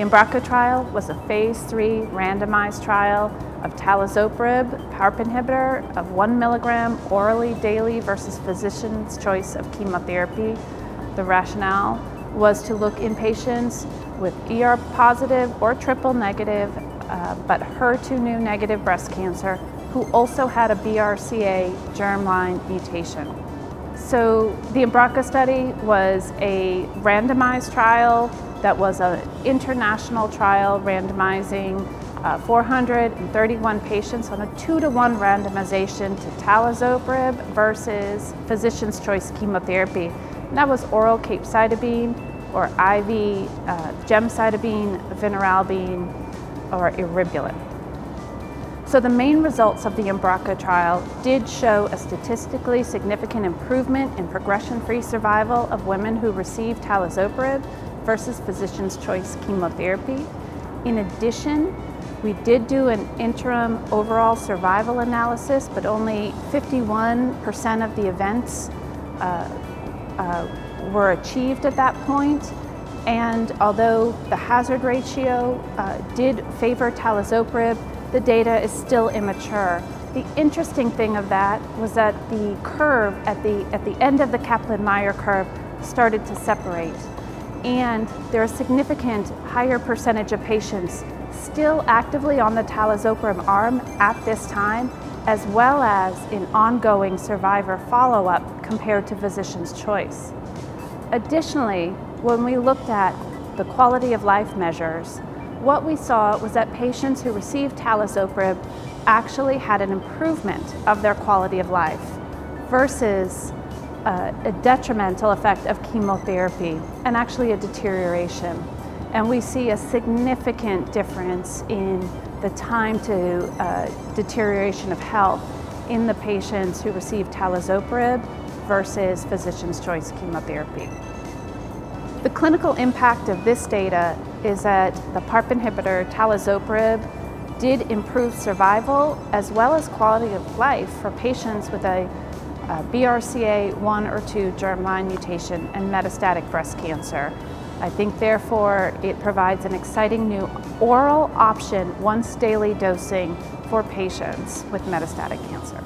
The Embraca trial was a phase three randomized trial of talazoparib, PARP inhibitor of one milligram orally daily versus physician's choice of chemotherapy. The rationale was to look in patients with ER positive or triple negative, uh, but HER2/neu negative breast cancer who also had a BRCA germline mutation. So the Embraca study was a randomized trial that was an international trial randomizing uh, 431 patients on a two to one randomization to talazoparib versus physician's choice chemotherapy. And that was oral capecitabine or IV uh, gemcitabine, vinorelbine, or eribulin. So the main results of the Embraca trial did show a statistically significant improvement in progression-free survival of women who received talazoparib versus physician's choice chemotherapy. In addition, we did do an interim overall survival analysis, but only 51% of the events uh, uh, were achieved at that point. And although the hazard ratio uh, did favor talazoparib, the data is still immature. The interesting thing of that was that the curve at the, at the end of the Kaplan-Meier curve started to separate. And there are a significant higher percentage of patients still actively on the talazoparib arm at this time, as well as in ongoing survivor follow-up compared to physician's choice. Additionally, when we looked at the quality of life measures, what we saw was that patients who received talazoparib actually had an improvement of their quality of life versus uh, a detrimental effect of chemotherapy and actually a deterioration. And we see a significant difference in the time to uh, deterioration of health in the patients who received talazoparib versus physician's choice chemotherapy. The clinical impact of this data is that the PARP inhibitor talazoparib did improve survival as well as quality of life for patients with a, a BRCA1 or 2 germline mutation and metastatic breast cancer. I think therefore it provides an exciting new oral option, once daily dosing for patients with metastatic cancer.